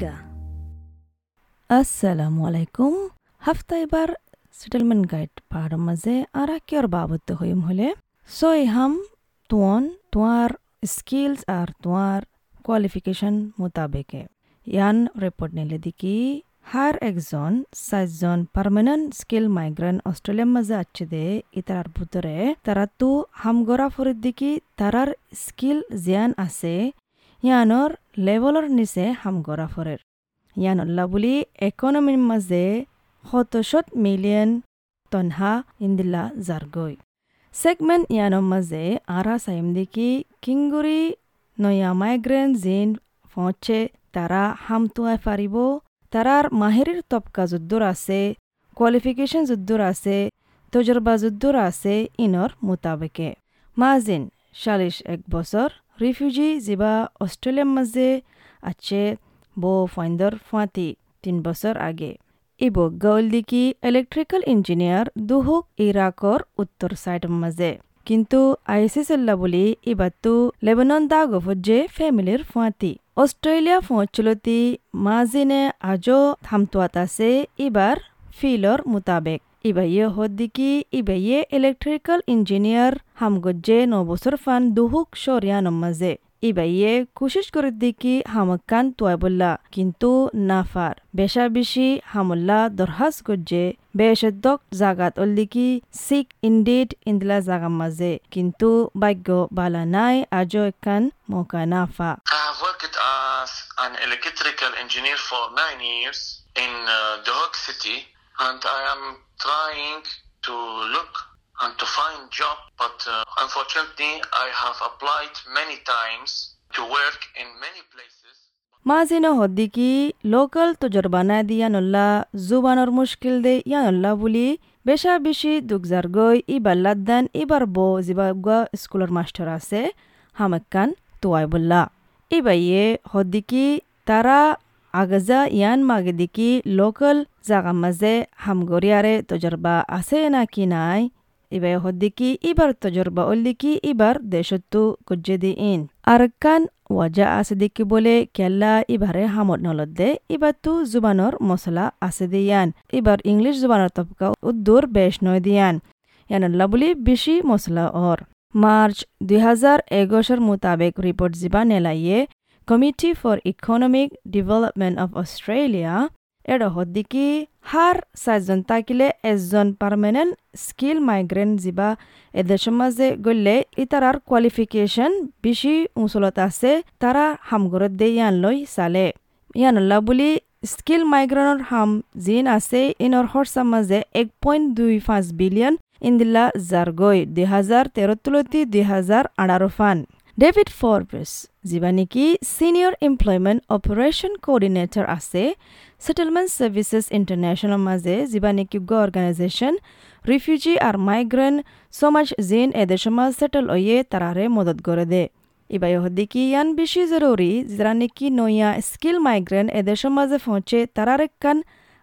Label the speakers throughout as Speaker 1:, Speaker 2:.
Speaker 1: নিগা আসসালামু আলাইকুম হাফতা এবার সেটেলমেন্ট গাইড পাহাড় মাঝে আর কিয়র বাবদ হইম হলে সই হাম তুয়ন তোমার স্কিলস আর তোমার কোয়ালিফিকেশন মোতাবেকে ইয়ান রিপোর্ট নিলে দিকি হার একজন সাতজন পার্মানেন্ট স্কিল মাইগ্রেন্ট অস্ট্রেলিয়ার মাঝে আছে দে ইতার ভিতরে তারা তো হামগরা ফরির দিকি তারার স্কিল জিয়ান আছে ইয়ানোর লেভেলর নিচে হামগরা ফরের ইয়ানল্লা বুলি ইকনমির মাঝে শতশত মিলিয়ন তনহা ইন্দিলা জারগৈ সেগমেন্ট ইয়ানোর মাঝে আরা সাইম দেখি কিংগুৰি নয়া মাইগ্রেন জিন পৌঁছে তারা হামতুয়াই পারিব তারার মাহেরির তপকা যুদ্ধর আছে কোয়ালিফিকেশন যুদ্ধর আছে তজরবা যুদ্ধর আছে ইনর মোতাবেকে। মাজিন চাল্লিশ এক বছর রিফিউজি যিবা অস্ট্রেলিয়ার মাঝে আছে বো ফাইন্দর ফাঁতি তিন বছর আগে। ইব গৌল দিকি ইলেকট্রিক্যাল ইঞ্জিনিয়ার দুহুক ইরাকর উত্তর সাইডের মাঝে কিন্তু আইসিসল্লা বুলি ইবাত্তু লেবানন দা গফজে ফ্যামিলির ফাঁতি অস্ট্রেলিয়া ফৌচলতি মাজিনে আজও থামতুয়াত আছে ইবার ফিলর মোতাবেক। ইবাইয়ে হদ্দিকি ইবাইয়ে ইলেকট্রিক্যাল ইঞ্জিনিয়ার হামগজ্জে নবছর ফান দুহুক সরিয়ানম মাঝে ইবাইয়ে কুশিস করে দিকি হামকান তুয়াবুল্লা কিন্তু নাফার। বেশা বেশি হামুল্লা দরহাস গজ্জে বেশদ্দক জাগাত অল্লিকি সিক ইন্ডিড ইন্দিলা জাগা মাঝে কিন্তু ভাগ্য বালা নাই আজও একান মৌকা নাফা।
Speaker 2: An electrical engineer for nine years in uh, The City, and I am trying to look and to find job, but uh, unfortunately, I have applied many times to work in many places.
Speaker 1: মাজিনো হদ্দিকি local তজরবানা দিয়ানল্লা জুবানর মুশকিল দে ইয়ানল্লা বুলি বেশা বেশি দুগজার গই ইবার লাদ্দান ইবার বো জিবাগা স্কুলের মাস্টার আছে হামাক্কান তোয়াই বললা ইবাইয়ে হদ্দিকি তারা আগাজা ইয়ান মাগে দিকি লোকাল জাগা মাঝে হামগরিয়ারে তজরবা আছে নাকি নাই ইবাই হদ্দিকি ইবার তজরবা অল্লিকি ইবার দেশত্তু গজ্জেদি ইন আরকান ওয়াজা আছে দেখি বলে কেল্লা ইবারে হামদ নলদে ইবার তু জুবানর মশলা আছে দিয়ান এবার ইংলিশ জুবানর তপকা উদ্দুর বেশ নয় দিয়ান ইয়ানল্লা বলি বেশি মশলা অর মার্চ দুই হাজার এগারোশোর মোতাবেক রিপোর্ট জিবা নেলাইয়ে Committee for Economic Development of Australia এডহদিকি হাৰ চাৰিজন তাকিলে এজন পাৰ্মানেণ্ট স্কিল মাইগ্ৰেণ্ট যিবা এদেশৰ মাজে গ'লে ইতাৰাৰ কোৱালিফিকেশ্যন বেছি ওচৰত আছে তাৰা হামঘৰত দে ইয়ান লৈ চালে ইয়ানলা বুলি স্কিল মাইগ্ৰেণ্টৰ হাম যিন আছে ইনৰ খৰচাৰ মাজে এক পইণ্ট দুই পাঁচ বিলিয়ন ইন্দিলা জাৰগৈ দুহেজাৰ তেৰ তুলতি দুহেজাৰ আঠাৰ ফান ডেভিড ফরবেস যিবা নেকি সিনিয়র এমপ্লয়মেন্ট অপারেশন কোঅর্ডিনেটর আছে সেটেলমেন্ট সার্ভিসেস ইন্টারন্যাশনাল মাঝে যিবা নেকি গ অর্গানাইজেশন রিফিউজি আর মাইগ্রেন্ট সমাজ জিন এদেশের মাঝ সেটেল ওয়ে তারারে মদত করে দে। ইবাই হদ্দিকি ইয়ান বেশি জরুরি যারা নাকি নয়া স্কিল মাইগ্রেন্ট এদেশের মাঝে পৌঁছে তারার কান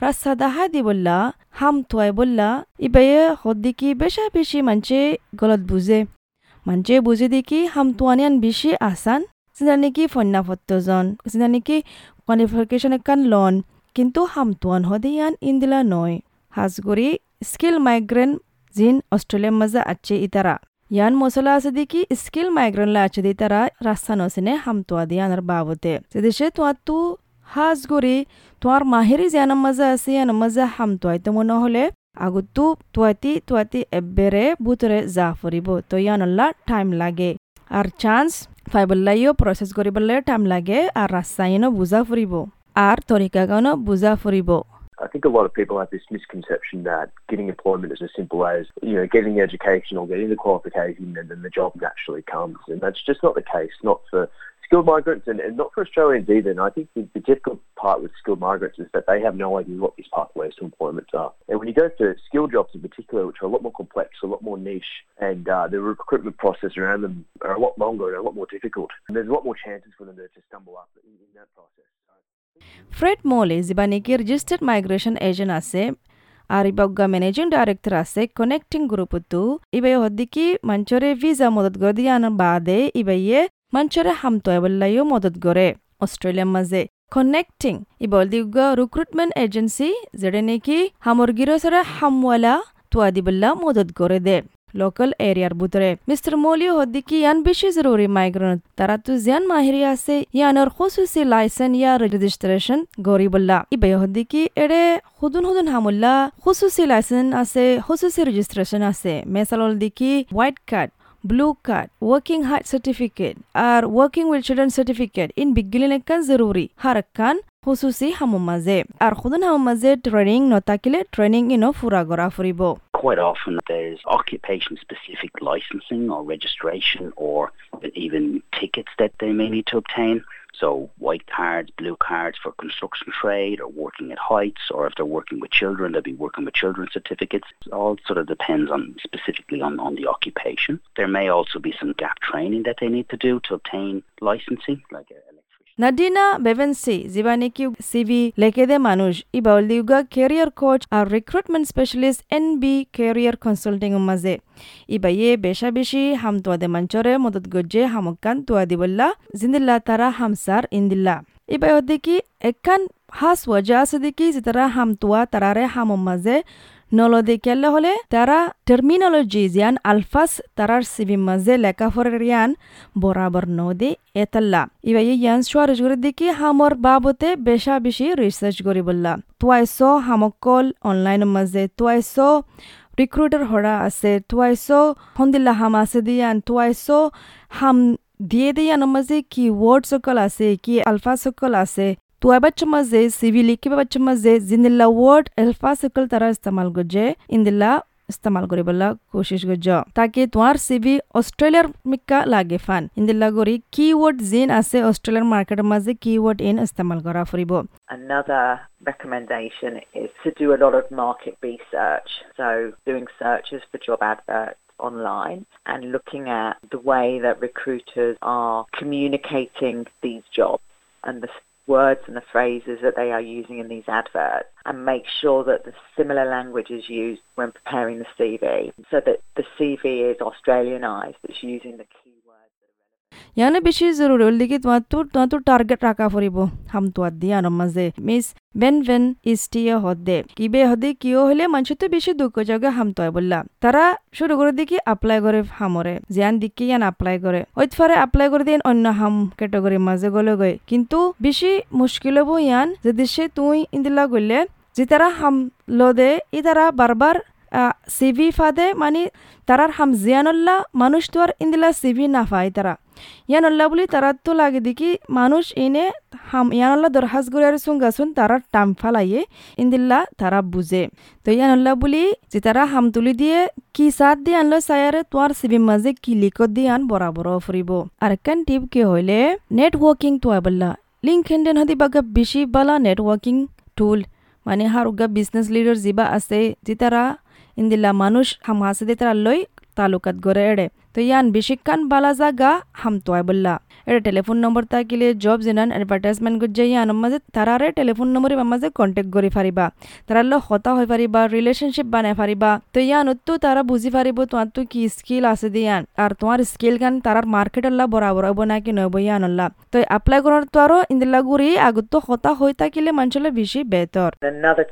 Speaker 1: রাস্তা দাহা দি বললা, হাম তুয়াই বললা ইবাইয়ে হদ্দিকি বেশা বেশি মানছে গলত বুঝে। মানছে বুঝে দেখি হাম তুয়ানিয়ান বেশি আসান যেটা নাকি ফন্যাফত্তজন যেটা নাকি কোয়ালিফিকেশন একান লন কিন্তু হাম তুয়ান হদে ইয়ান ইন্দিলা নয় হাজগরি স্কিল মাইগ্রেন্ট জিন অস্ট্রেলিয়ার মাঝে আছে ইতারা ইয়ান মশলা আছে দেখি স্কিল মাইগ্রেন্টলা আছে দি তারা রাস্তা নসিনে হাম তুয়া দিয়ে আনার বাবতে সেদেশে তোমার তু হাজ তোমার মাহেরি জিয়ানোর মাঝে আছে ইয়ানোর মাঝে হাম তুয়াইতে মনে হলে আগতো তুয়াতি তুয়াতি এব্বেরে বুতরে যা ফুরিব তো ইয়ানল্লা টাইম লাগে আর চান্স ফাইবল্লাইও প্রসেস করিবলে টাইম লাগে আর রাস্তায়নও বুঝা ফুরিব আর তরিকাগানো বুঝা ফুরিব
Speaker 3: I think a lot of people have this misconception that getting employment is as simple as, you know, getting the education or getting the qualification and then the job naturally comes. And that's just not the case, not for skilled migrants and, and not for Australians either. And I think the, the difficult part with skilled migrants is that they have no idea what these pathways to employment are. And when you go to skilled jobs in particular, which are a lot more complex, a lot more niche, and uh, the recruitment process around them are a lot longer and a lot more difficult. And there's a lot more chances for them to, to stumble up in, in that process.
Speaker 1: Fred মোলে যিবা নেকি registered migration agent আছে আর ইবাগ্গা managing director আছে connecting গ্রুপতো ইবাই হদ্দিকি মঞ্চরে visa মদত গদিয়ান বাদে ইবাইয়ে মঞ্চরে হামতয় বল্লাইও মদত গরে অস্ট্রেলিয়ার মাঝে connecting ibol diuga recruitment agency যেটা নাকি হামর গিরসরে হামওয়ালা তুয়াদিবল্লা মদত করে দে লোকাল এরিয়ার ভিতরে মিস্টার মলিও হদ্দিকি ইয়ান বেশি জরুরি মাইগ্রেন্ট তারা তো জিয়ান আছে ইয়ানোর খুসুসি লাইসেন ইয়া রেজিস্ট্রেশন গরিবল্লা ইবে হদ্দিকি এড়ে হুদুন হুদুন হামুল্লা খুসুসি লাইসেন আছে খুসুসি রেজিস্ট্রেশন আছে মেসালল দিকি white card blue card, working height certificate, or working with children certificate in bigilin kan zaruri. Harakan খুসুসি হামুমাজে R খুদুন হামুমাজে training নতাকিলে training ইনো ফুরা গড়া ফুরিব
Speaker 4: Quite often there's occupation specific licensing or registration or even tickets that they may need to obtain. So white cards, blue cards for construction trade or working at heights or if they're working with children, they'll be working with children's certificates. It all sort of depends on specifically on, on the occupation. There may also be some gap training that they need to do to obtain licensing, like a
Speaker 1: নাডিনা বেভেন্সি যিবা নেকি CV লেখে দে মানুষ ইবাউল দিউগা career coach আর recruitment specialist N B career consulting মাঝে ইবাইয়ে বেশা বেশি হাম তোয়া দে মঞ্চরে মদত গজ্জে হামকান তোয়া দিবল্লা জিন্দিল্লা তারা হামসার ইন্দিল্লা ইবাই দেখি একান হাস ওয়াজা আছে দেখি যে তারা হাম তোয়া তারারে হাম মাঝে নলদে কেলে হলে তারা টার্মিনোলজি জিয়ান আলফাস, তারার সিবি মাঝে লেখাফরের ইয়ান বরাবর নদে এতাল্লা। ইবা ইয়ান সোয়ারেজ করে দেখি হামর বাবতে বেশা বেশি রিসার্চ করি বললা। তোয়াইছ হামকল অনলাইন মাঝে তোয়াইছ রিক্রুটার হরা আছে তোয়াইছ হন্দিল্লা হাম আছে দিয়ান তোয়াইছ হাম দিয়ে দিয়ান মাঝে কি ওয়ার্ড সকল আছে, কি আলফা সকল আছে तुआ बच्च मजे सिविली के बच्च मजे जिंदिल्ला वर्ड अल्फा सकल तरह इस्तेमाल गजे इंदिल्ला इस्तेमाल करे बल्ला कोशिश गज ताकि तुआर सीवी ऑस्ट्रेलियर मिक्का लागे फान इंदिल्ला गोरी कीवर्ड जिन आसे ऑस्ट्रेलियर मार्केट मजे कीवर्ड इन इस्तेमाल करा फरिबो
Speaker 5: Another recommendation is to do a lot of market research. So doing searches for job adverts online and looking at the way that recruiters are communicating these jobs and the words and the phrases that they are using in these adverts and make sure that the similar language is used when preparing the CV so that the CV is Australianized, it's using the
Speaker 1: জরুরি হল দেখি তোমার তো তোমার তো target রাখা ফুরিব হাম তোয়ার দিয়া মাঝে মিস বেন ভেন ইস্টিয়া হদে কিবে হদে কিয় হলে মানুষ তো বেশি দুঃখ জাগে হাম তয় বললা তারা শুরু করে দেখি অ্যাপ্লাই করে হামরে জিয়ান দিকে ইয়ান অ্যাপ্লাই করে ওইতফারে অ্যাপ্লাই করে দিন অন্য হাম ক্যাটাগরি মাঝে গলে গই কিন্তু বেশি মুশকিল হব ইয়ান যদি সে তুই ইন্দিলা গলে যে তারা হাম লদে ই তারা বারবার সিভি ফাদে মানে তারার হাম জিয়ানল্লা মানুষ তো আর ইন্দিলা সিভি না পায় তারা। ইয়ানল্লা বলি তারা তো লাগে দেখি, মানুষ এনে হাম ইয়ানল্লা দরহাজ গুড়ার সুঙ্গাসুন তারা টাম ফালাইয়ে ইন্দিল্লা তারা বুঝে। তো ইয়ানল্লা বলি যে তারা হাম তুলি দিয়ে কি সাত দিয়ে আনলো সায়ারে তোমার সিবি মাঝে কি লিখত দিয়ে আন বরাবর ফুরিব আর কেন টিপ কে হইলে নেটওয়ার্কিং তো বললা লিঙ্ক হেন্ডেন হদি বাগা বেশি বালা নেটওয়ার্কিং টুল মানে হার উগা বিজনেস লিডার যিবা আছে, যে তারা ইন্দিল্লা মানুষ হাম হাসিদে তারা লই তালুকাত গড়ে এড়ে তো ইয়ান বেশিক্ষণ বালা জাগা হাম তোয় বললা এটা টেলিফোন নম্বর থাকিলে জব জিনান এডভার্টাইজমেন্ট গজ্জে ইয়ান মাঝে তারারে টেলিফোন নম্বরে মাঝে কন্টেক্ট কৰি ফারিবা তারার লো হতা হয়ে ফারিবা রিলেশনশিপ বানাই ফারিবা তো ইয়ান তো তারা বুঝি ফারিব তোমার তো কি স্কিল আছে দিয়ান আর তোমার স্কিল গান তারার মার্কেট আল্লাহ বরাবর হব নাকি নব ইয়ান আল্লাহ তো এপ্লাই করার তো আরও ইন্দিল্লা গুড়ি আগত হতা হয়ে থাকিলে মানুষের বেশি বেতর
Speaker 5: Another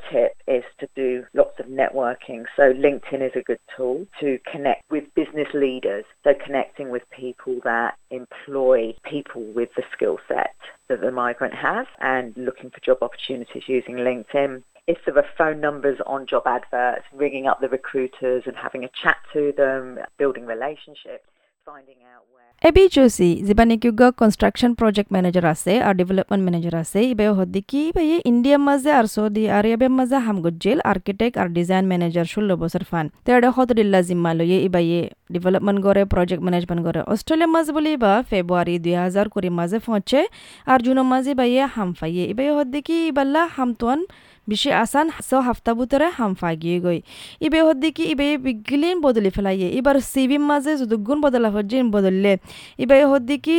Speaker 5: people with the skill set that the migrant has and looking for job opportunities using LinkedIn. If there are phone numbers on job adverts, ringing up the recruiters and having a chat to them, building relationships.
Speaker 1: এবি জোসি যিবা নেকি construction project manager আছে আর development manager আছে ইবে হদ্দিকি ইবে ইন্ডিয়ার মাঝে আর Saudi আরবের মাঝে হামগুজ্জেল আর্কিটেক্ট আর ডিজাইন ম্যানেজার ষোলো বছর ফান তেড়ে হতদিল্লা জিম্মা লইয়ে ইবাইয়ে ডেভেলপমেন্ট করে প্রজেক্ট ম্যানেজমেন্ট করে অস্ট্রেলিয়ার মাঝে বলি বা ফেব্রুয়ারি দুই হাজার কুড়ি মাঝে পৌঁছে আর জুনের মাঝে বাইয়ে হাম ফাইয়ে ইবে হদ্দিকি ইবাল্লা হামতুয়ান বেশি আসান ছ হাফতা ভিতরে হাম ফাগিয়ে গই। ইবে হদ্দিকি ইবে বিগলিন বদলি ফেলাইয়ে। এবার সিবির মাঝে যদুগুণ বদলা হজ্জিন বদললে। ইবে হদ্দিকি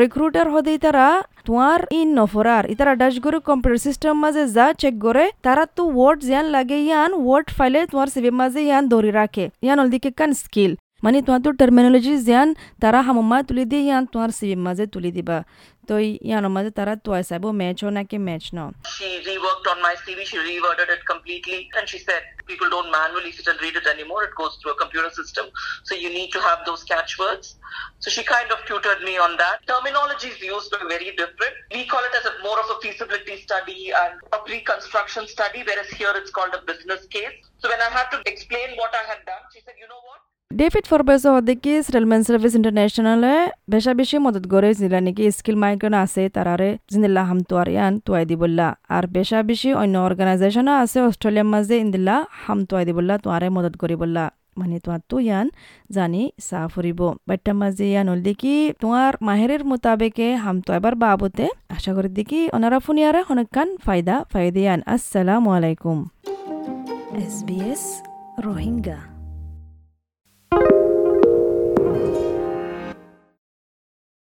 Speaker 1: রিক্রুটার হদেই তারা তোমার ইন নফরার। ইতারা ডাশগুরু কম্পিউটার সিস্টেম মাঝে যা চেক করে, তারা তো ওয়ার্ড ইয়ান লাগে ইয়ান ওয়ার্ড ফাইলে তোমার সিবির মাঝে ইয়ান ধরে রাখে। ইয়ান অলদিকে কান স্কিল। মানে তোমার তো টার্মিনোলজি জ্ঞান তারা হামমা তুলি দিয়ে ইয়ান তোমার সিবির মাঝে তুলি দিবা তো ইয়ানোর মাঝে তারা তোয়াই চাইব ম্যাচ হ নাকি ম্যাচ ন
Speaker 6: She reworked on my CV, she reworded it completely, and she said people don't manually sit and read it anymore. It goes through a computer system, so you need to have those catchwords. So she kind of tutored me on that. Terminologies used were very different. We call it as a more of a feasibility study and a pre-construction study, whereas here it's called a business case. So when I had to explain what I had done, she said, you know what?
Speaker 1: David Forbes হদিকি settlement service ইন্টারন্যাশনালে বেশা বেশি মদত করে জিলা নাকি skill migraine আছে তারারে জিনিল্লা হাম তুয়ার ইয়ান তুয়াই দিবল্লা আর বেশা বেশি অন্য অর্গানাইজেশনও আছে অস্ট্রেলিয়ার মাঝে ইন্দিল্লা হাম তুয়াই দিবল্লা তোয়ারে মদত করিবল্লা মানে তোমার তো ইয়ান জানি চা ফুরিব বাট্টা মাঝে ইয়ান হল দেখি তোমার মাহেরের মোতাবেকে হাম তো এবার বাবতে আশা করি দেখি ওনারা ফুনিয়ারে অনেকখান ফায়দা ফায়দিয়ান আসসালামু আলাইকুম।
Speaker 7: SBS রোহিঙ্গা